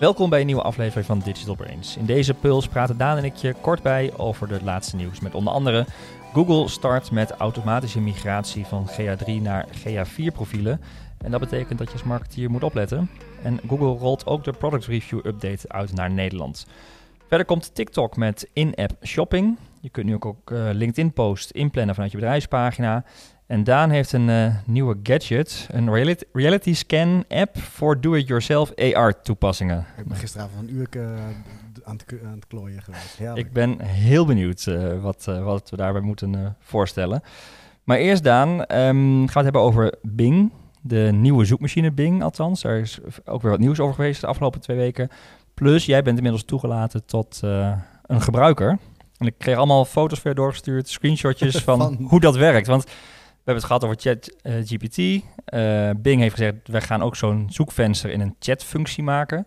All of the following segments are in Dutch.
Welkom bij een nieuwe aflevering van Digital Brains. In deze puls praten Daan en ik je kort bij over de laatste nieuws. Met onder andere Google start met automatische migratie van GA3 naar GA4 profielen. En dat betekent dat je als marketeer moet opletten. En Google rolt ook de Product Review Update uit naar Nederland. Verder komt TikTok met in-app shopping. Je kunt nu ook, ook uh, LinkedIn-post inplannen vanuit je bedrijfspagina. En Daan heeft een uh, nieuwe gadget, een reality, reality scan app voor do-it-yourself AR toepassingen. Ik ben gisteravond een uur uh, aan, het, aan het klooien geweest. Heerlijk. Ik ben heel benieuwd uh, wat, wat we daarbij moeten voorstellen. Maar eerst Daan, um, gaan we het hebben over Bing. De nieuwe zoekmachine Bing althans. Daar is ook weer wat nieuws over geweest de afgelopen twee weken. Plus, jij bent inmiddels toegelaten tot een gebruiker. En ik kreeg allemaal foto's weer doorgestuurd, screenshotjes van, van hoe dat werkt. Want we hebben het gehad over ChatGPT. Uh, uh, Bing heeft gezegd, we gaan ook zo'n zoekvenster in een chatfunctie maken.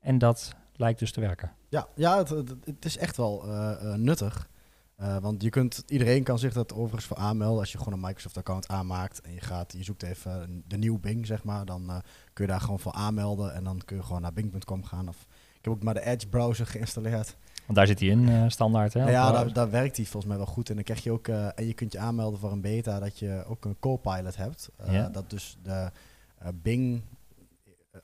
En dat lijkt dus te werken. Ja, ja het, is echt wel uh, nuttig. want je kunt, iedereen kan zich dat overigens voor aanmelden. Als je gewoon een Microsoft-account aanmaakt en je, gaat, je zoekt even de nieuwe Bing, zeg maar. Dan kun je daar gewoon voor aanmelden. En dan kun je gewoon naar bing.com gaan. Of, ik heb ook maar de Edge-browser geïnstalleerd. Want daar zit hij in, uh, standaard. Hè? Ja, daar, daar, werkt hij volgens mij wel goed. En dan krijg je ook, uh, en je kunt je aanmelden voor een beta, dat je ook een co-pilot hebt. Uh, ja. Dat dus de Bing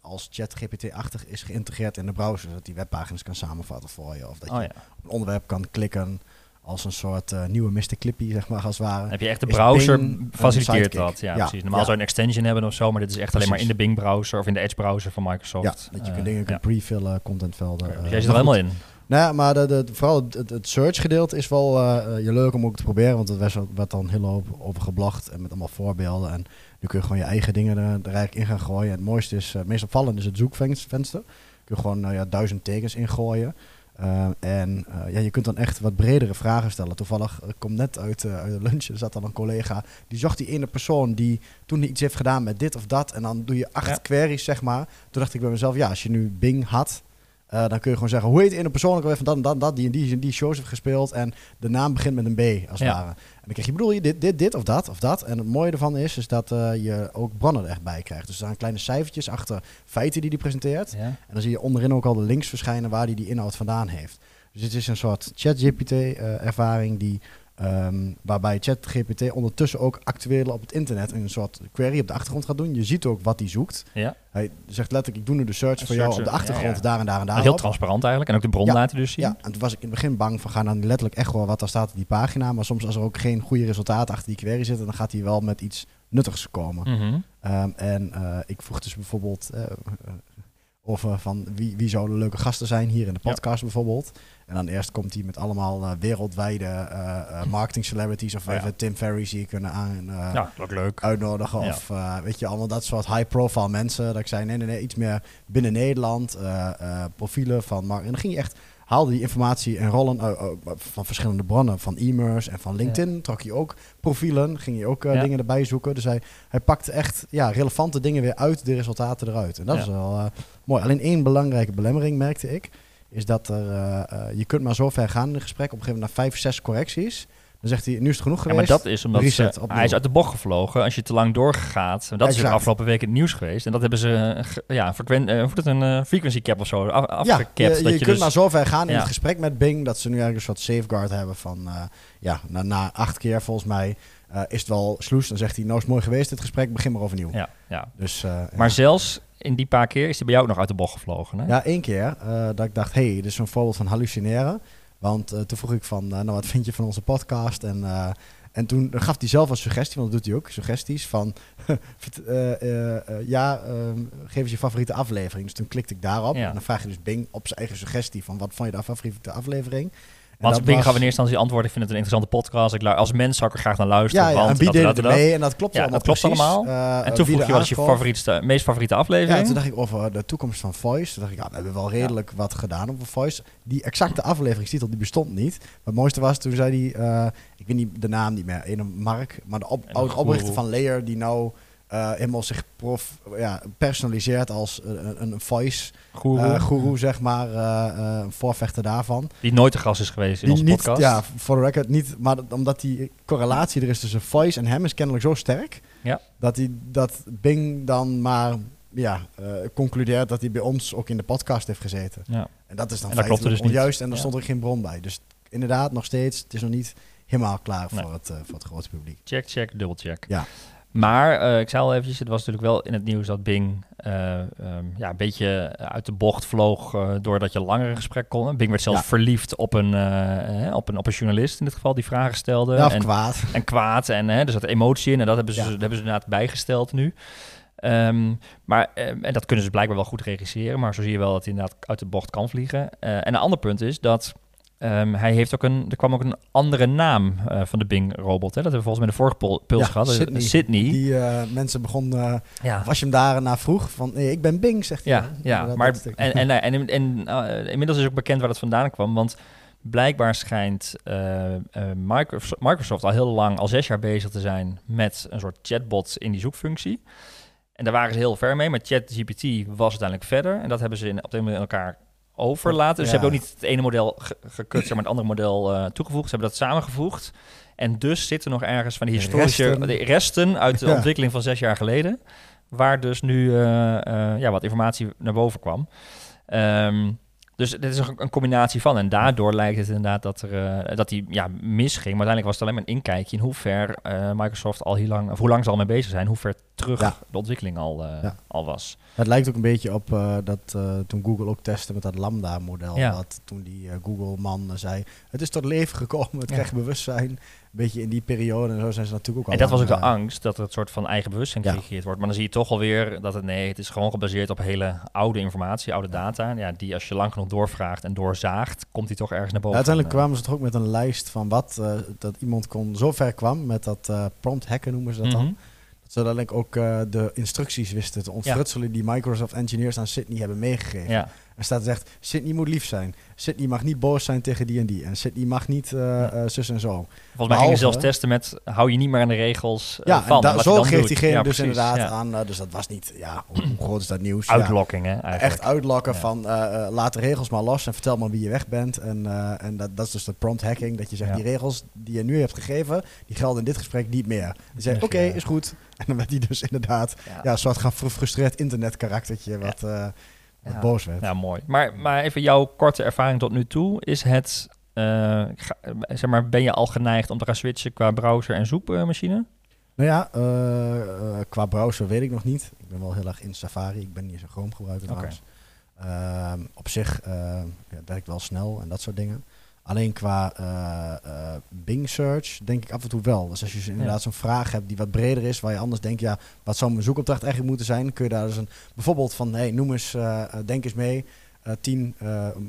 als ChatGPT-achtig is geïntegreerd in de browser. Dat die webpagina's kan samenvatten voor je. Of dat oh, je ja. op een onderwerp kan klikken als een soort nieuwe Mr. Clippy, zeg maar, als het ware. Heb je echt de browser faciliteert dat? Ja, ja, precies. Normaal ja. zou je een extension hebben of zo, maar dit is echt alleen maar in de Bing-browser of in de Edge-browser van Microsoft. Ja, dat je kunt dingen kunt prefillen, contentvelden. Okay, dus jij zit er helemaal in? Nou, maar de, de, vooral het, het search gedeelte is wel uh, je leuk om ook te proberen. Want er werd, werd dan heel hoop over geblogd en met allemaal voorbeelden. En nu kun je gewoon je eigen dingen er, er eigenlijk in gaan gooien. En het mooiste is, uh, meest opvallend is het zoekvenster. Kun je gewoon uh, ja, duizend tekens ingooien. en ja, je kunt dan echt wat bredere vragen stellen. Toevallig, ik kom net uit, uit de lunch, er zat dan een collega. Die zocht die ene persoon die toen iets heeft gedaan met dit of dat. En dan doe je acht ja. queries, zeg maar. Toen dacht ik bij mezelf, ja, als je nu Bing had... Uh, dan kun je gewoon zeggen, hoe heet in persoonlijk alweer van dat en dat, dat, die en die, die shows heeft gespeeld. En de naam begint met een B, als het ja. ware. En dan krijg je, bedoel je dit, dit, dit of dat of dat. En het mooie ervan is, is dat uh, je ook bronnen er echt bij krijgt. Dus er staan kleine cijfertjes achter feiten die hij presenteert. Ja. En dan zie je onderin ook al de links verschijnen waar hij die inhoud vandaan heeft. Dus het is een soort ChatGPT-ervaring die... Um, waarbij ChatGPT ondertussen ook actueel op het internet een soort query op de achtergrond gaat doen. Je ziet ook wat hij zoekt. Ja. Hij zegt letterlijk, ik doe nu de search voor jou op de achtergrond, ja, ja. daar en daar en daar. Heel op. transparant eigenlijk. En ook de bron Ja. laten dus zien. Ja, en toen was ik in het begin bang van, gaan dan letterlijk echt wel wat daar staat op die pagina. Maar soms als er ook geen goede resultaten achter die query zitten, dan gaat hij wel met iets nuttigs komen. Mhm. Um, en uh, ik vroeg dus bijvoorbeeld uh, over van wie, wie zouden leuke gasten zijn hier in de podcast bijvoorbeeld. En dan eerst komt hij met allemaal uh, wereldwijde uh, marketing celebrities of ja. even Tim zie je kunnen aan, Ja, leuk. uitnodigen. Ja. Of weet je, allemaal dat soort high-profile mensen. Dat ik zei, nee, nee, nee, iets meer binnen Nederland. Profielen van Mark. En dan ging je echt, haalde die informatie en rollen uh, uh, van verschillende bronnen. Van e-mails en van LinkedIn. Ja. Trok je ook profielen. Ging je ook uh, Ja. dingen erbij zoeken. Dus hij, hij pakte echt ja, relevante dingen weer uit de resultaten eruit. En dat Ja. is wel mooi. Alleen één belangrijke belemmering merkte ik. Is dat er, je kunt maar zo ver gaan in een gesprek. Op een gegeven moment na vijf, zes correcties. Dan zegt hij, nu is het genoeg Ja, geweest. maar dat is omdat Reset, ze, opnieuw. hij is uit de bocht gevlogen. Als je te lang doorgaat. Dat is de afgelopen week het nieuws geweest. En dat hebben ze eh, ja, frequent, uh, hoe het een eh, frequency cap of zo af, Ja, afgekapt. je, je, dat je kunt dus, maar zo ver gaan in Ja. het gesprek met Bing dat ze nu eigenlijk een soort safeguard hebben van uh, ja, na, na, acht keer volgens mij uh, is het wel sloes. Dan zegt hij, nou is het mooi geweest dit gesprek, begin maar overnieuw. ja, ja. Dus, uh, Maar ja. zelfs in die paar keer is hij bij jou ook nog uit de bocht gevlogen. Hè? ja, één keer dat ik dacht, hé, hey, dit is een voorbeeld van hallucineren. Want toen vroeg ik van, nou wat vind je van onze podcast? En en toen gaf hij zelf een suggestie, want dat doet hij ook, suggesties van... ja, um, geef eens je favoriete aflevering. Dus toen klikte ik daarop. Ja. En dan vraag je dus Bing op zijn eigen suggestie van... wat vond je de favoriete aflevering? En als Bing was- gaf in eerste instantie antwoord, ik vind het een interessante podcast. Ik als mens zou ik er graag naar luisteren. Ja, ja want en wie deed mee? En dat klopt Ja, allemaal dat klopt allemaal. Uh, En toen vroeg je wat is je favoriete, meest favoriete aflevering? Ja, toen dacht ik over de toekomst van Voice. Toen dacht ik, ja, we hebben wel redelijk wat gedaan over Voice. Die exacte afleveringstitel, die bestond niet. Maar het mooiste was, toen zei hij, uh, ik weet niet de naam niet meer, een Mark, maar de op, oprichter van Layer, die nou uh, helemaal zich prof, ja, personaliseert als een, een voice Guru, uh, guru, zeg maar, uh, uh, een voorvechter daarvan. die nooit te gast is geweest in Die onze niet, podcast. ja, voor de record niet, maar dat- omdat die correlatie er is tussen voice en hem is kennelijk zo sterk, Ja. dat, die, dat Bing dan maar ja, eh, concludeert dat hij bij ons ook in de podcast heeft gezeten. Ja. En dat is dan En dat klopte feitelijk dus niet. onjuist en daar Ja. stond er geen bron bij. Dus inderdaad, nog steeds, het is nog niet helemaal klaar Nee. voor, het, eh, voor het grote publiek. Check, check, dubbel check. Ja. Maar eh, ik zei al eventjes, het was natuurlijk wel in het nieuws dat Bing eh, ehm, ja, een beetje uit de bocht vloog eh, doordat je langer een gesprek kon. Bing werd zelfs Ja. verliefd op een, eh, eh, op, een, op een journalist in dit geval die vragen stelde. Ja, en, kwaad. en kwaad. En hè, er zat emotie in en dat hebben ze, Ja. dat hebben ze inderdaad bijgesteld nu. Ehm, maar, ehm, en dat kunnen ze blijkbaar wel goed regisseren, maar zo zie je wel dat hij inderdaad uit de bocht kan vliegen. Eh, en een ander punt is dat ehm, hij heeft ook een, er kwam ook een andere naam eh, van de Bing-robot. Dat hebben we volgens mij de vorige puls Ja, gehad. Is Sydney. Sydney. Die eh, mensen begonnen, eh, ja. of als je hem daarna vroeg, van nee, ik ben Bing, zegt hij. Ja, ja maar en, en, en, en, eh, inmiddels is ook bekend waar dat vandaan kwam, want blijkbaar schijnt eh, eh, Microsoft, Microsoft al heel lang, al zes jaar bezig te zijn met een soort chatbot in die zoekfunctie. En daar waren ze heel ver mee, maar ChatGPT was uiteindelijk verder en dat hebben ze in, op de manier in elkaar overlaten. Dus ze hebben ook niet het ene model ge- gekut, maar het andere model eh, toegevoegd. Ze hebben dat samengevoegd. En dus zitten nog ergens van die De historische resten. de resten uit de Ja. ontwikkeling van zes jaar geleden. Waar dus nu eh, eh, ja, wat informatie naar boven kwam. Ehm, dus dit is een, een combinatie van. En daardoor lijkt het inderdaad dat, er, eh, dat die ja, misging. Maar uiteindelijk was het alleen maar een inkijkje in hoe ver eh, Microsoft al heel lang, of hoe lang ze al mee bezig zijn, hoe ver terug Ja. de ontwikkeling al, eh, Ja. al was. Het lijkt ook een beetje op dat toen Google ook testte met dat Lambda-model. Ja. Dat toen die Google-man zei, het is tot leven gekomen, het krijgt bewustzijn. Beetje in die periode en zo zijn ze natuurlijk ook En al dat was ook de angst, dat er een soort van eigen bewustzijn Ja. gecreëerd wordt. Maar dan zie je toch alweer dat het nee, het is gewoon gebaseerd op hele oude informatie, oude data. Ja, die als je lang genoeg doorvraagt en doorzaagt, komt die toch ergens naar Ja, boven. uiteindelijk kwamen ze toch ook met een lijst van wat eh, dat iemand kon zo ver kwam met dat eh, prompt hacken noemen ze dat dan. mhm. Dat ze ook eh, de instructies wisten te ontfrutselen die Microsoft engineers aan Sydney hebben meegegeven. Ja, Er staat zegt, Sydney moet lief zijn. Sydney mag niet boos zijn tegen die en die. En Sydney mag niet eh, Ja. eh, zus en zo. volgens mij Behalve- ze zelfs testen met hou je niet meer aan de regels eh, Ja, van. je zo geeft diegene Ja, dus precies, inderdaad ja. aan. dus dat was niet, ja, hoe, hoe groot is dat nieuws? Ja. Uitlokking, hè, eigenlijk. Echt uitlokken Ja. van laat de regels maar los en vertel maar wie je weg bent. En, en dat, dat is dus de prompt hacking. Dat je zegt, Ja. die regels die je nu hebt gegeven, die gelden in dit gesprek niet meer. Je zegt, oké, Ja. is goed. En dan werd hij dus inderdaad Ja. ja, een soort gaan gefrustreerd internetkaraktertje wat, wat Ja. boos werd. Ja, mooi. Maar, maar even jouw korte ervaring tot nu toe. Is het, eh, ga- zeg maar, ben je al geneigd om te gaan switchen qua browser en zoekmachine? Nou ja, eh, eh, qua browser weet ik nog niet. Ik ben wel heel erg in Safari. Ik ben niet zo'n Chrome gebruiker trouwens. Ehm, op zich eh, ja, het werkt wel snel en dat soort dingen. Alleen qua eh, eh, Bing search denk ik af en toe wel. Dus als je inderdaad zo'n vraag hebt die wat breder is, waar je anders denkt, ja, wat zou mijn zoekopdracht eigenlijk moeten zijn, kun je daar dus een bijvoorbeeld van, hey, noem eens, eh, denk eens mee, tien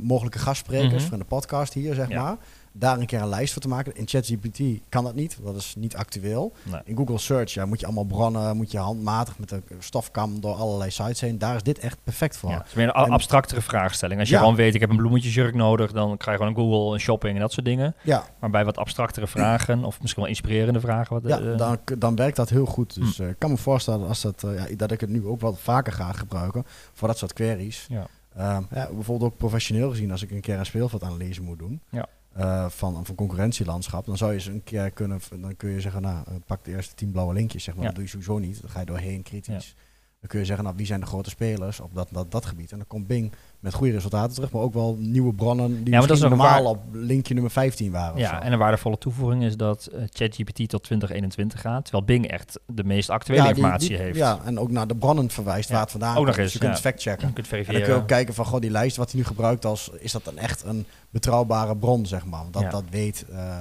mogelijke gastsprekers Mhm. van de podcast hier, zeg Ja. maar. Daar een keer een lijst voor te maken. In ChatGPT kan dat niet, dat is niet actueel. Nee. In Google Search ja, moet je allemaal bronnen, moet je handmatig met een stofkam door allerlei sites heen. Daar is dit echt perfect voor. Ja, het is meer een En- abstractere vraagstelling. Als je Ja. gewoon weet, ik heb een bloemetjesjurk nodig, dan krijg je gewoon een Google, een shopping en dat soort dingen. Ja, Maar bij wat abstractere vragen, of misschien wel inspirerende vragen. Wat, ja eh, dan, dan werkt dat heel goed. Dus Hm. eh, ik kan me voorstellen als dat, eh, ja, dat ik het nu ook wel vaker ga gebruiken voor dat soort queries. ja. Ehm, ja, bijvoorbeeld ook professioneel gezien, als ik een keer een speelveldanalyse moet doen Ja. Eh, van, van concurrentielandschap, dan zou je ze een keer kunnen, dan kun je zeggen, nou, eh, pak de eerste tien blauwe linkjes, zeg maar. Ja. Dat doe je sowieso niet. Dan ga je doorheen kritisch. Dan kun je zeggen, nou, wie zijn de grote spelers op dat, dat, dat gebied? En dan komt Bing met goede resultaten terug, maar ook wel nieuwe bronnen die maar dat is normaal op linkje nummer 15 waren. ja, en een waardevolle toevoeging is dat eh, ChatGPT tot 2021 gaat, terwijl Bing echt de meest actuele Ja, die- informatie die- heeft. Ja, en ook naar de bronnen verwijst Ja. waar het vandaan Ook nog komt. eens, Dus je kunt ja. het factchecken. Je kunt En dan kun verifiëren. je ook kijken van, goh, die lijst wat hij nu gebruikt als, is dat dan echt een betrouwbare bron, zeg maar. Want dat, Ja. dat weet eh,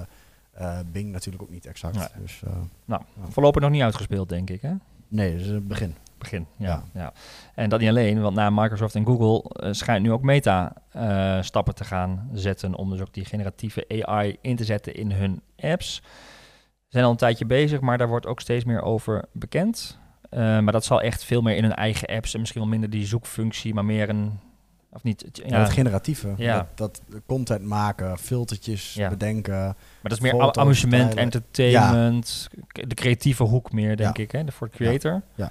eh, Bing natuurlijk ook niet exact. Dus Nou, Ja. voorlopig nog niet uitgespeeld, denk ik. Hè? nee, dat is het begin. Begin, ja, Ja. ja. En dat niet alleen, want na Microsoft en Google eh, schijnt nu ook Meta eh, stappen te gaan zetten om dus ook die generatieve AI in te zetten in hun apps. Ze zijn al een tijdje bezig, maar daar wordt ook steeds meer over bekend. Eh, maar dat zal echt veel meer in hun eigen apps en misschien wel minder die zoekfunctie, maar meer een, of niet, Ja. ja, het generatieve, Ja. dat, dat content maken, filtertjes Ja. bedenken. maar dat is meer amusement, entertainment, de creatieve hoek meer, denk ik, hè, voor de creator. Ja.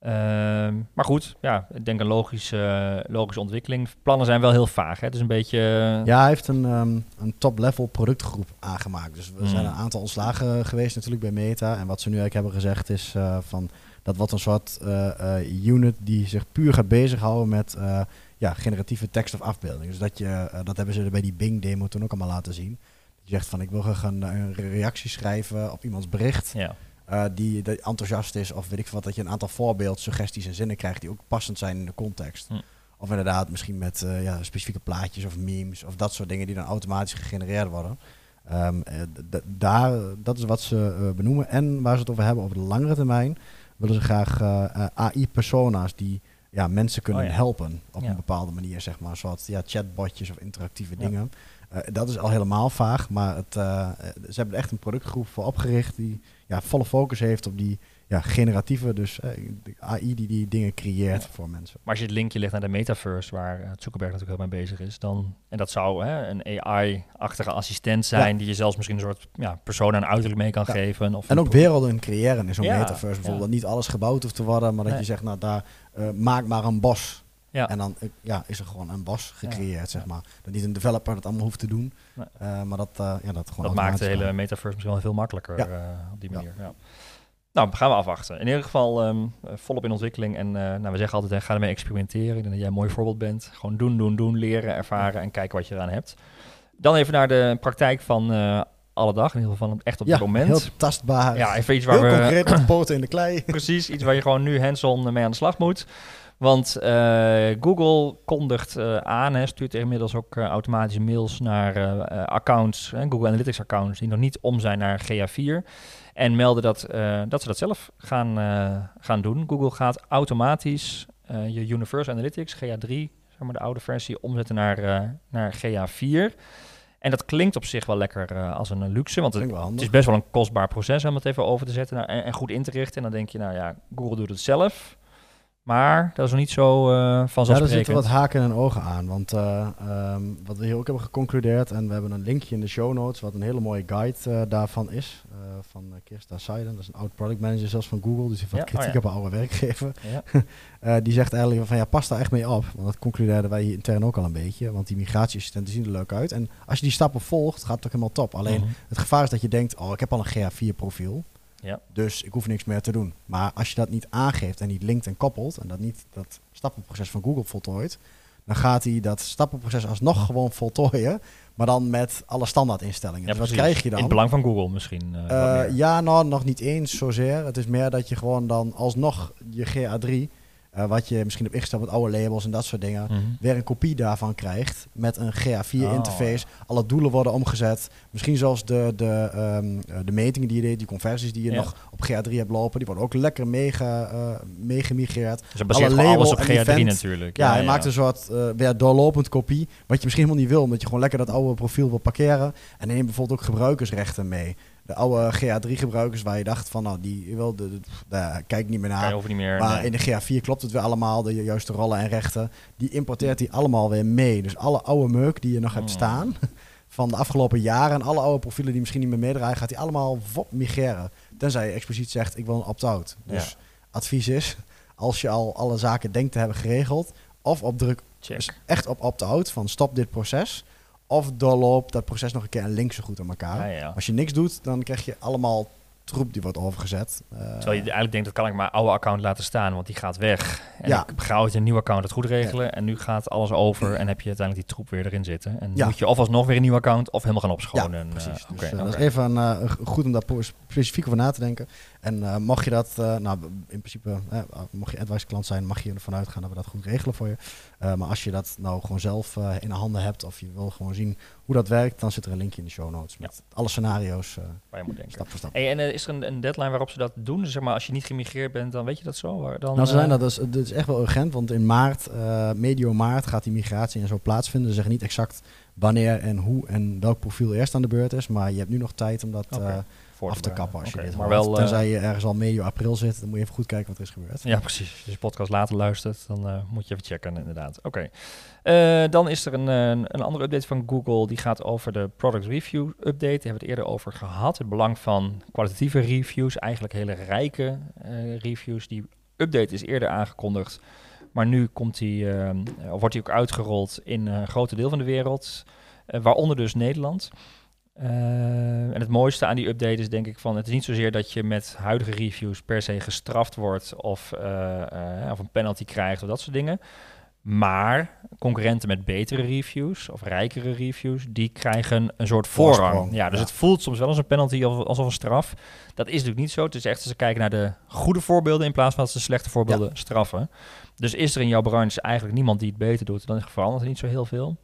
Ehm, maar goed, ja, ik denk een logische, logische ontwikkeling. Plannen zijn wel heel vaag. Hè? Het is een beetje... Ja, hij heeft een, ehm, een top-level productgroep aangemaakt. Dus we Mm. zijn een aantal ontslagen geweest natuurlijk bij Meta. En wat ze nu eigenlijk hebben gezegd is eh, van... Dat wordt een soort eh, eh, unit die zich puur gaat bezighouden met eh, ja, generatieve tekst of afbeelding. Dus dat, je, eh, dat hebben ze bij die Bing-demo toen ook allemaal laten zien. Je zegt van ik wil graag een, een reactie schrijven op iemands bericht. Ja. Eh, die, die enthousiast is of weet ik wat, dat je een aantal voorbeeld, suggesties en zinnen krijgt die ook passend zijn in de context. Hm. Of inderdaad misschien met eh, ja, specifieke plaatjes of memes of dat soort dingen die dan automatisch gegenereerd worden. Ehm, eh, daar, dat is wat ze benoemen. En waar ze het over hebben over de langere termijn, willen ze graag AI-persona's die ja, mensen kunnen Oh ja. helpen op Ja. een bepaalde manier, zeg maar. Zoals ja, chatbotjes of interactieve dingen. Eh, dat is al helemaal vaag, maar het, eh, ze hebben er echt een productgroep voor opgericht die ja, volle focus heeft op die ja, generatieve, dus eh, AI die die dingen creëert Ja. voor mensen. Maar als je het linkje legt naar de metaverse, waar Zuckerberg natuurlijk heel mee bezig is, dan, en dat zou hè, een AI-achtige assistent zijn, die je zelfs misschien een soort ja, persoon en uiterlijk mee kan Ja. geven. Of En ook werelden creëren in zo'n metaverse bijvoorbeeld. Dat niet alles gebouwd hoeft te worden, maar dat Nee. je zegt, nou daar, maak maar een bos. Ja. En dan eh, ja, is er gewoon een bos gecreëerd, zeg maar. Dat niet een developer dat allemaal hoeft te doen, Nee. eh, maar dat, eh, ja, dat gewoon Dat maakt de hele metaverse misschien wel veel makkelijker op die manier. Ja. Nou, gaan we afwachten. In ieder geval ehm, eh, volop in ontwikkeling. En nou, we zeggen altijd, ga ermee experimenteren. Ik denk dat jij een mooi voorbeeld bent. Gewoon doen, doen, doen, leren, ervaren en kijken wat je eraan hebt. Dan even naar de praktijk van eh, alle dag. In ieder geval van echt op Ja, dit moment. heel tastbaar. ja, even iets waar heel we... concreet poten in de klei. Precies, iets waar je gewoon nu hands-on mee aan de slag moet. Want eh, Google kondigt eh, aan, hè, stuurt inmiddels ook eh, automatische mails naar accounts, Google Analytics accounts, die nog niet om zijn naar GA4. En melden dat, dat ze dat zelf gaan, gaan doen. Google gaat automatisch je Universal Analytics, GA3, zeg maar de oude versie, omzetten naar, naar GA4. En dat klinkt op zich wel lekker als een luxe, want het, is best wel een kostbaar proces om het even over te zetten nou, en, en goed in te richten. En dan denk je, nou ja, Google doet het zelf. Maar dat is nog niet zo eh Ja, daar vanzelfsprekend. zitten wat haken en ogen aan. Want eh, ehm, wat we hier ook hebben geconcludeerd, en we hebben een linkje in de show notes, wat een hele mooie guide eh, daarvan is. van Kirsta Seiden, dat is een oud product manager zelfs van Google, dus die heeft wat Ja, oh kritiek ja. op haar oude werkgever. Ja. Die zegt eigenlijk van ja, pas daar echt mee op. Want dat concludeerden wij hier intern ook al een beetje. Want die migratieassistenten zien er leuk uit. En als je die stappen volgt, gaat het ook helemaal top. Alleen Mhm. het gevaar is dat je denkt, oh ik heb al een GA4 profiel. Ja. Dus ik hoef niks meer te doen. Maar als je dat niet aangeeft en niet linkt en koppelt. En dat niet dat stappenproces van Google voltooit. Dan gaat hij dat stappenproces alsnog gewoon voltooien. Maar dan met alle standaardinstellingen. Ja, dus wat krijg je dan? In het belang van Google misschien. eh, Eh, ja, nou, nog niet eens zozeer. Het is meer dat je gewoon dan alsnog je GA3, eh, wat je misschien hebt ingesteld met oude labels en dat soort dingen, Mhm. weer een kopie daarvan krijgt met een GA4 Oh, interface. Alle doelen worden omgezet. Misschien zelfs de, de, ehm, eh, de metingen die je deed, die conversies die je Ja. nog op GA3 hebt lopen, die worden ook lekker meega, eh meegemigreerd. Dus baseert alles op en GA3 event. natuurlijk. Ja, hij maakt een soort weer doorlopend kopie, wat je misschien helemaal niet wil, omdat je gewoon lekker dat oude profiel wil parkeren. En neem bijvoorbeeld ook gebruikersrechten mee. De oude GA3-gebruikers waar je dacht van, nou, die wil de, de- daar kijk niet meer naar. over niet meer... Maar nee. in de GA4 klopt het weer allemaal, de juiste rollen en rechten. Die importeert hij allemaal weer mee. Dus alle oude meuk die je nog hebt Hmm. staan van de afgelopen jaren en alle oude profielen die misschien niet meer meedraaien, gaat hij allemaal vop migreren. Tenzij je expliciet zegt, ik wil een opt-out. Dus advies is, als je al alle zaken denkt te hebben geregeld, of op druk dus echt op opt-out, van stop dit proces. Of doorloop dat proces nog een keer en link ze goed aan elkaar. Ja, ja. Als je niks doet, dan krijg je allemaal troep die wordt overgezet. Eh, Terwijl je eigenlijk denkt, dat kan ik mijn oude account laten staan, want die gaat weg. En Ja. ik ga ooit een nieuw account het goed regelen. En nu gaat alles over en heb je uiteindelijk die troep weer erin zitten. En Ja. moet je of alsnog weer een nieuw account of helemaal gaan ja, opschonen. Eh, precies. oké, dus, eh. Dat is even een, eh, goed om daar specifiek over na te denken. En eh, mocht je dat, eh, nou in principe, eh, mocht je advice klant zijn, mag je ervan uitgaan dat we dat goed regelen voor je. Eh, maar als je dat nou gewoon zelf in de handen hebt of je wil gewoon zien hoe dat werkt, dan zit er een linkje in de show notes met alle scenario's Waar je moet denken. stap voor stap. Hey, en is er een, een deadline waarop ze dat doen? Dus zeg maar, als je niet gemigreerd bent, dan weet je dat zo? Waar- Dan, Nou, ze zijn dat dus, dit is echt wel urgent, want in maart, medio maart, gaat die migratie en zo plaatsvinden. Ze zeggen niet exact wanneer en hoe en welk profiel eerst aan de beurt is, maar je hebt nu nog tijd om dat eh, voor af te kappen als je dit maar wel, eh, Tenzij je ergens al medio april zit, dan moet je even goed kijken wat er is gebeurd. Ja, precies. Als je de podcast later luistert, dan eh, moet je even checken, inderdaad. Oké. Eh, dan is er een, eh, een andere update van Google. Die gaat over de Product Review Update. Daar hebben we het eerder over gehad. Het belang van kwalitatieve reviews. Eigenlijk hele rijke eh, reviews die update is eerder aangekondigd. Maar nu komt die, eh, of wordt hij ook uitgerold in een grote deel van de wereld. eh, waaronder dus Nederland. Eh, en het mooiste aan die update is denk ik van... het is niet zozeer dat je met huidige reviews per se gestraft wordt... of, eh, eh, of een penalty krijgt of dat soort dingen. Maar concurrenten met betere reviews of rijkere reviews... die krijgen een soort voorrang. Ja, dus ja. het voelt soms wel als een penalty of alsof een straf. Dat is natuurlijk niet zo. Het is echt ze kijken naar de goede voorbeelden... in plaats van dat ze slechte voorbeelden straffen. Dus is er in jouw branche eigenlijk niemand die het beter doet... dan verandert er niet zo heel veel.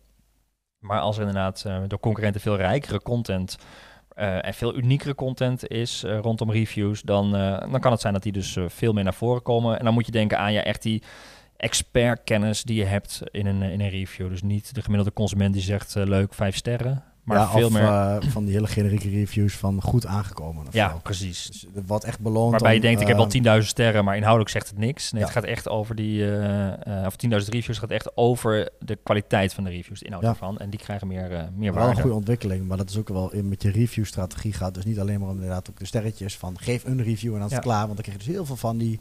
Maar als er inderdaad eh, door concurrenten veel rijkere content eh, en veel uniekere content is eh, rondom reviews, dan, dan kan het zijn dat die dus veel meer naar voren komen. En dan moet je denken aan ja, echt die expertkennis die je hebt in een, in een review. Dus niet de gemiddelde consument die zegt leuk, vijf sterren. Maar ja, veel of, meer. eh, van die hele generieke reviews van goed aangekomen. Of ja, zo. precies. Dus het wordt echt beloond. Waarbij je denkt, ik heb eh, 10.000 sterren, maar inhoudelijk zegt het niks. Nee, Ja. het gaat echt over die, eh, eh, of 10.000 reviews gaat echt over de kwaliteit van de reviews, de inhoud Ja. ervan. En die krijgen meer, eh, meer Wel een waarde. goede ontwikkeling, maar dat is ook wel in met je review-strategie gaat. Dus niet alleen maar om inderdaad ook de sterretjes van geef een review en dan is het klaar. Want dan krijg je dus heel veel van die.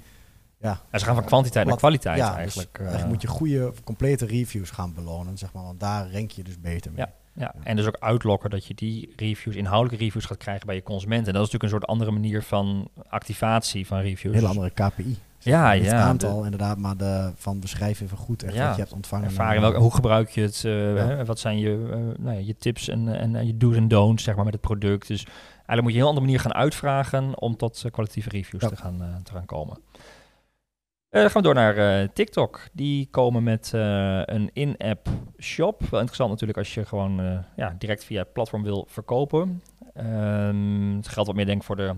Ja, Ja, ze gaan van kwantiteit naar Wat- kwaliteit ja, eigenlijk. Dus, eh. eigenlijk moet je goede, complete reviews gaan belonen, zeg maar. Want daar rank je dus beter mee. Ja, en dus ook uitlokken dat je die reviews, inhoudelijke reviews gaat krijgen bij je consumenten. En dat is natuurlijk een soort andere manier van activatie van reviews. Een hele andere KPI. Ja, Niet het ja. aantal inderdaad, maar de, van beschrijf even goed echt Ja. wat je hebt ontvangen. Ervaring, En, welke, hoe gebruik je het? eh, Ja. hè, wat zijn je, eh, nou ja, je tips en, en, en je do's en don'ts zeg maar, met het product? Dus eigenlijk moet je een heel andere manier gaan uitvragen om tot eh, kwalitatieve reviews Ja. te, gaan, te gaan komen. Eh, dan gaan we door naar eh, TikTok. Die komen met eh, een in-app shop. Wel interessant natuurlijk als je gewoon eh, ja, direct via het platform wil verkopen. Ehm, het geldt wat meer denk ik voor de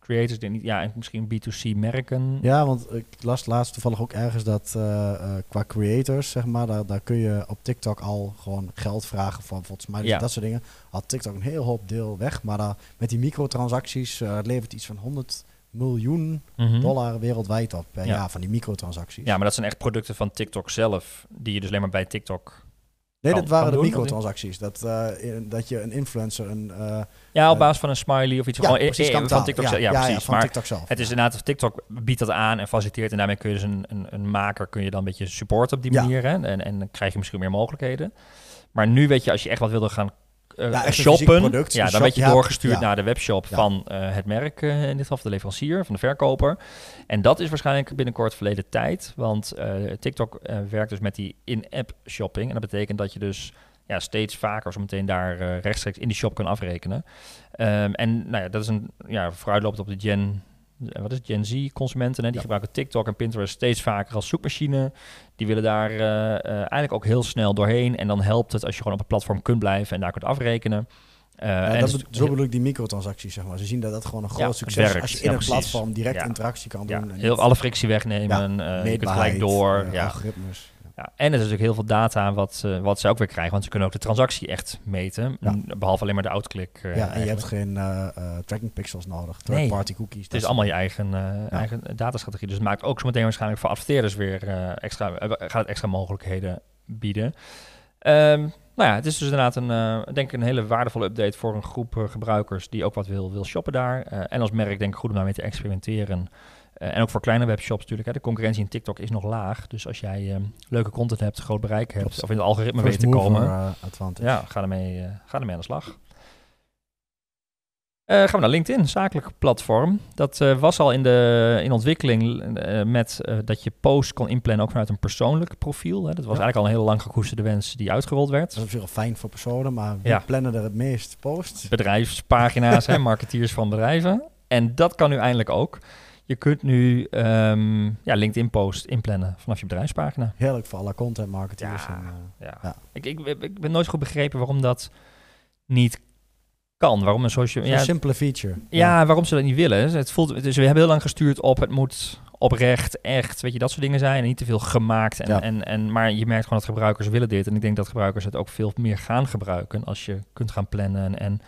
creators, denk niet, ja, en misschien B2C merken. Ja, want ik las laatst toevallig ook ergens dat eh, eh, qua creators, zeg maar, daar, daar kun je op TikTok al gewoon geld vragen voor volgens mij. Dus Ja. dat soort dingen. Had TikTok een heel hoop deel weg. Maar daar, met die microtransacties eh levert iets van 100 miljoen Mhm. dollar wereldwijd op per Ja. jaar van die microtransacties. Ja, maar dat zijn echt producten van TikTok zelf, die je dus alleen maar bij TikTok nee, kan- dat waren de doen, microtransacties. Dat, eh, in- dat je een influencer een... eh, Ja, op Eh, basis van een smiley of iets. gewoon, eh, precies, eh, van. TikTok. ja, zelf. Ja, ja, precies. van maar TikTok zelf. het is ja. inderdaad, TikTok biedt dat aan en faciliteert. En daarmee kun je dus een, een, een maker kun je dan een beetje supporten op die Ja. manier. Hè? En, en dan krijg je misschien meer mogelijkheden. Maar nu weet je, als je echt wat wilde gaan eh, Ja, shoppen, product, ja, dan shop, werd je ja, doorgestuurd ja. naar de webshop van eh, het merk, eh, in dit geval van de leverancier, van de verkoper. En dat is waarschijnlijk binnenkort verleden tijd. Want TikTok werkt dus met die in-app shopping. En dat betekent dat je dus ja, steeds vaker zo meteen daar rechtstreeks in die shop kan afrekenen. Ehm, en nou ja, dat is een ja, vooruitlopend op de Gen, wat is het, Gen Z consumenten. Hè? Die Ja. gebruiken TikTok en Pinterest steeds vaker als zoekmachine. Die willen daar eh, eh, eigenlijk ook heel snel doorheen. En dan helpt het als je gewoon op het platform kunt blijven en daar kunt afrekenen. Eh, Ja, en dat dus- zo bedoel ik die microtransacties, zeg maar. Ze zien dat dat gewoon een groot Ja, succes is werkt. als je in een platform direct interactie kan doen. en heel, alle frictie wegnemen. eh, je kunt gelijk door. eh, ja. algoritmes. Ja. En er is natuurlijk heel veel data wat, eh, wat ze ook weer krijgen. Want ze kunnen ook de transactie echt meten. Ja. Behalve alleen maar de outklik. eh, Ja, en je hebt geen eh, tracking pixels nodig, Nee. third-party cookies. Het is allemaal je eigen, eigen datastrategie. Dus het maakt ook zo meteen waarschijnlijk voor adverteerders weer extra, gaat het extra mogelijkheden bieden. Ehm, nou ja, het is dus inderdaad een, denk ik een hele waardevolle update voor een groep gebruikers die ook wat wil, wil shoppen daar. En als merk denk ik goed om daarmee te experimenteren. Eh, en ook voor kleine webshops natuurlijk. Hè. De concurrentie in TikTok is nog laag. Dus als jij eh, leuke content hebt, groot bereik hebt, Klopt. of in het algoritme weet te komen. eh. Ja, ga ermee, eh, ga ermee aan de slag. Eh, gaan we naar LinkedIn, zakelijk platform. Dat was al in, de, in ontwikkeling met dat je posts kon inplannen ook vanuit een persoonlijk profiel. Hè. Dat was Ja. eigenlijk al een heel lang gekoesterde wens die uitgerold werd. Dat is wel fijn voor personen, maar Ja. plannen er het meest posts? Bedrijfspagina's, hè, marketeers van bedrijven. En dat kan nu eindelijk ook. Je kunt nu ehm, ja, LinkedIn-post inplannen vanaf je bedrijfspagina. Heerlijk voor alle content marketeers. Ja. En, eh, Ja. Ja. Ik, ik, ik ben nooit goed begrepen waarom dat niet kan. Waarom een social... Ja, simpele feature. Ja, waarom ze dat niet willen. Het voelt, dus we hebben heel lang gestuurd op het moet oprecht, echt, weet je, dat soort dingen zijn. En niet te veel gemaakt. En, Ja. en, en, maar je merkt gewoon dat gebruikers willen dit. En ik denk dat gebruikers het ook veel meer gaan gebruiken als je kunt gaan plannen en,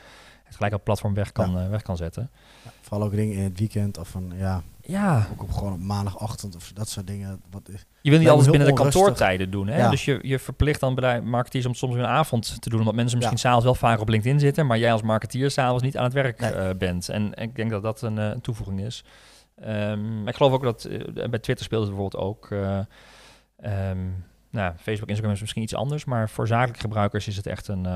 gelijk op het platform weg kan, eh, weg kan zetten. Ja, vooral ook dingen in het weekend of van, ja, Ja, ook op, gewoon op maandagochtend of dat soort dingen. Wat is, je wil niet alles binnen de kantoortijden doen. Hè? Ja. Dus je, je verplicht dan bedrijf, marketeers om soms een avond te doen. Omdat mensen misschien s'avonds wel vaak op LinkedIn zitten. Maar jij als marketeer s'avonds niet aan het werk Nee. eh, bent. En, en ik denk dat dat een, eh, een toevoeging is. Ehm, ik geloof ook dat bij Twitter speelt het bijvoorbeeld ook. ehm, nou, Facebook, Instagram is misschien iets anders, maar voor zakelijke gebruikers is het echt een,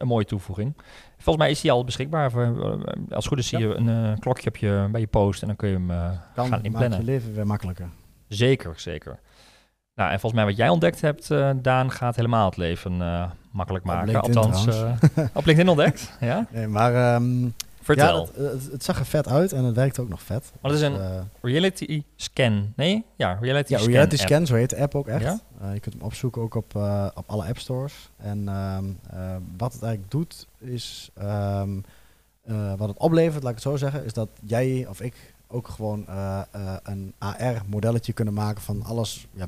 een mooie toevoeging. Volgens mij is die al beschikbaar. Voor, eh, als het goed is, zie je een eh, klokje op je, bij je post en dan kun je hem Kan, gaan maakt je inplannen. leven weer makkelijker. Zeker, zeker. Nou, en volgens mij wat jij ontdekt hebt, Daan, gaat helemaal het leven makkelijk Op maken. LinkedIn Althans, op LinkedIn ontdekt. Ja, Nee, maar ehm, vertel. Ja, het, het, het zag er vet uit en het werkt ook nog vet. Maar dat is Dus, een eh, reality scan. Nee? Ja, reality ja, scan. Reality app. Scan, zo heet de app ook echt. Ja? Eh, je kunt hem opzoeken ook op, eh, op alle app stores. En ehm, eh, wat het eigenlijk doet, is ehm, eh, wat het oplevert, laat ik het zo zeggen, is dat jij of ik ook gewoon een AR-modelletje kunnen maken van alles, ja,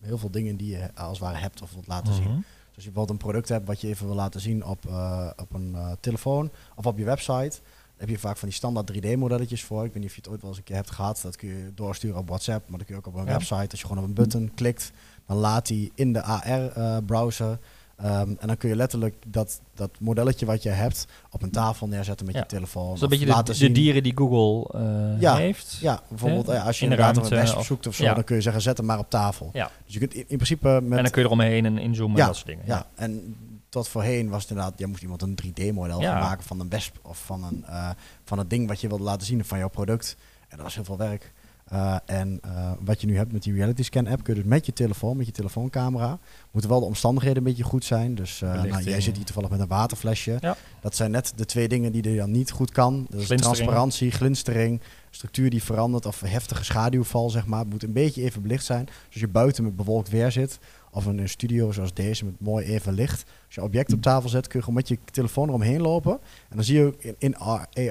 heel veel dingen die je als het ware hebt of wilt laten zien. Dus als je bijvoorbeeld een product hebt wat je even wil laten zien op, eh, op een eh, telefoon of op je website, heb je vaak van die standaard 3D-modelletjes voor. Ik weet niet of je het ooit wel eens een keer hebt gehad. Dat kun je doorsturen op WhatsApp, maar dat kun je ook op een Ja. website. Als je gewoon op een button klikt, dan laat hij in de AR-browser. Ehm, en dan kun je letterlijk dat, dat modelletje wat je hebt op een tafel neerzetten met Ja. je telefoon. Dus een beetje de, laten de zien. dieren die Google eh, Ja, heeft. Ja, bijvoorbeeld als je In de inderdaad ruimte een wesp zoekt of zo, dan kun je zeggen zet hem maar op tafel. Ja. Dus je kunt in, in principe met... En dan kun je eromheen en inzoomen en dat soort dingen. Ja, en tot voorheen was het inderdaad, jij moest iemand een 3D-model Ja. gaan maken van een wesp of van een, eh, van het ding wat je wilde laten zien van jouw product. En dat was heel veel werk. Eh, en eh, wat je nu hebt met die Reality Scan app, kun je dus met je telefoon, met je telefoonscamera, moeten wel de omstandigheden een beetje goed zijn. Dus eh, nou, jij zit hier toevallig met een waterflesje. Ja. Dat zijn net de twee dingen die je dan niet goed kan. Glinstering. transparantie, glinstering, structuur die verandert of heftige schaduwval, zeg maar. Het moet een beetje even belicht zijn. Dus als je buiten met bewolkt weer zit, of in een studio zoals deze met mooi even licht. Als je object op tafel zet, kun je gewoon met je telefoon eromheen lopen. En dan zie je ook in, in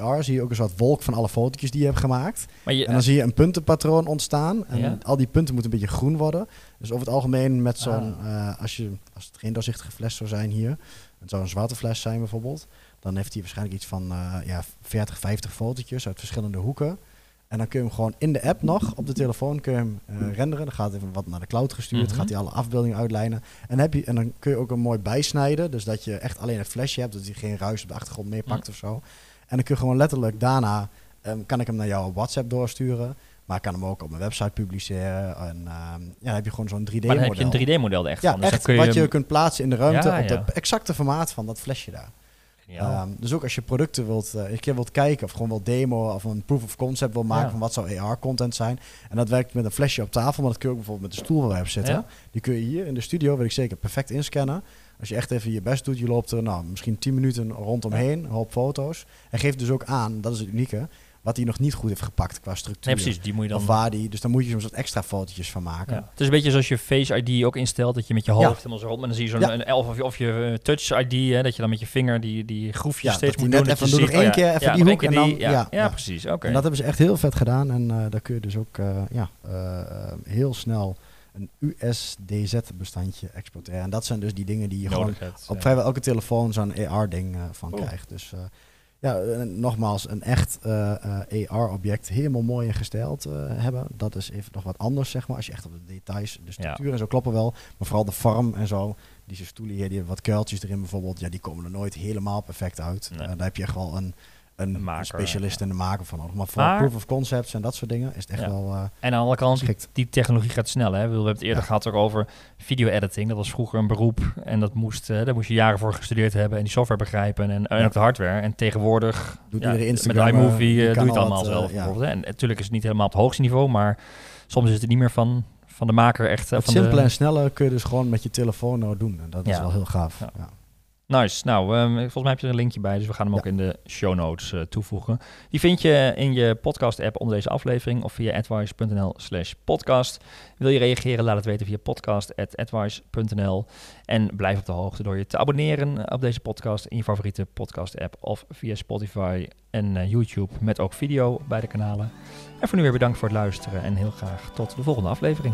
AR zie je ook een soort wolk van alle fotootjes die je hebt gemaakt. Je, En dan zie je een puntenpatroon ontstaan. En Ja. al die punten moeten een beetje groen worden. Dus over het algemeen met zo'n, Ah. eh, als, je, als het geen doorzichtige fles zou zijn hier, het zou een zwarte fles zijn bijvoorbeeld, dan heeft hij waarschijnlijk iets van eh, ja, 40, 50 fotootjes uit verschillende hoeken. En dan kun je hem gewoon in de app nog op de telefoon kun je hem eh, renderen. Dan gaat even wat naar de cloud gestuurd, Mhm. gaat hij alle afbeeldingen uitlijnen. En, dan heb je, en dan kun je ook een mooi bijsnijden, dus dat je echt alleen het flesje hebt, dat hij geen ruis op de achtergrond meepakt of zo. En dan kun je gewoon letterlijk daarna, ehm, kan ik hem naar jou op WhatsApp doorsturen. Maar ik kan hem ook op mijn website publiceren. En ehm, ja, dan heb je gewoon zo'n 3D-model. maar dan heb je een 3D-model er echt Ja, van. Dus echt kun wat je hem- kunt plaatsen in de ruimte Ja, op ja. het exacte formaat van dat flesje daar. Ehm, dus ook als je producten wilt, eh, een keer wilt kijken of gewoon wilt demo of een proof of concept wil maken Ja. van wat zou AR-content zijn. En dat werkt met een flesje op tafel, maar dat kun je ook bijvoorbeeld met de stoel waar wij op zitten. Ja. Die kun je hier in de studio, weet ik zeker, perfect inscannen. Als je echt even je best doet, je loopt er nou, misschien 10 minuten rondomheen, een hoop foto's. En geeft dus ook aan, dat is het unieke, wat hij nog niet goed heeft gepakt qua structuur. nee, precies. Die moet je dan... Of waar die, dus daar moet je soms wat extra fotootjes van maken. Ja. Het is een beetje zoals je Face ID ook instelt, dat je met je hoofd Ja. helemaal zo rond, maar dan zie je zo'n Ja. een elf of je, of je eh, Touch ID, hè, dat je dan met je vinger die, die groefjes steeds moet doen. net even doe nog één oh ja, keer even die hoek één en dan- die- ja, precies. Oké. En dat hebben ze echt heel vet gedaan. En eh, daar kun je dus ook eh, ja, heel snel een USDZ-bestandje exporteren. En dat zijn dus die dingen die je gewoon hebt. op vrijwel elke telefoon zo'n AR-ding van Cool. krijgt. Dus ja, eh, nogmaals, een echt eh, eh, AR-object helemaal mooi en gesteld hebben. Dat is even nog wat anders, zeg maar. Als je echt op de details, de structuur en zo kloppen wel. Maar vooral de vorm en zo. Die stoelen hier, die hebben wat kuiltjes erin bijvoorbeeld. Ja, die komen er nooit helemaal perfect uit. Nee. Eh, daar heb je echt wel een, een, Een maker, specialist ja. in de maken van nodig. Maar voor Maar- proof of concepts en dat soort dingen is het echt Ja. wel... eh, En aan de andere kant, die, technologie gaat snel. Hè? We hebben het eerder Ja. gehad over video-editing. Dat was vroeger een beroep en dat moest, eh, daar moest je jaren voor gestudeerd hebben en die software begrijpen en, en ook de hardware. En tegenwoordig Doet iedere met Instagram, iMovie die eh, doe je het al allemaal zelf. ja. bijvoorbeeld, hè. En natuurlijk is het niet helemaal op het hoogste niveau, maar soms is het niet meer van, van de maker echt. het van simpele de, en snelle kun je dus gewoon met je telefoon nou doen. En dat is wel heel gaaf. Ja. Nice. Nou, ehm, volgens mij heb je er een linkje bij, dus we gaan hem Ja. ook in de show notes eh, toevoegen. Die vind je in je podcast-app onder deze aflevering of via advice.nl slash podcast. Wil je reageren, laat het weten via podcast.advice.nl. En blijf op de hoogte door je te abonneren op deze podcast in je favoriete podcast-app of via Spotify en eh, YouTube met ook video bij de kanalen. En voor nu weer bedankt voor het luisteren en heel graag tot de volgende aflevering.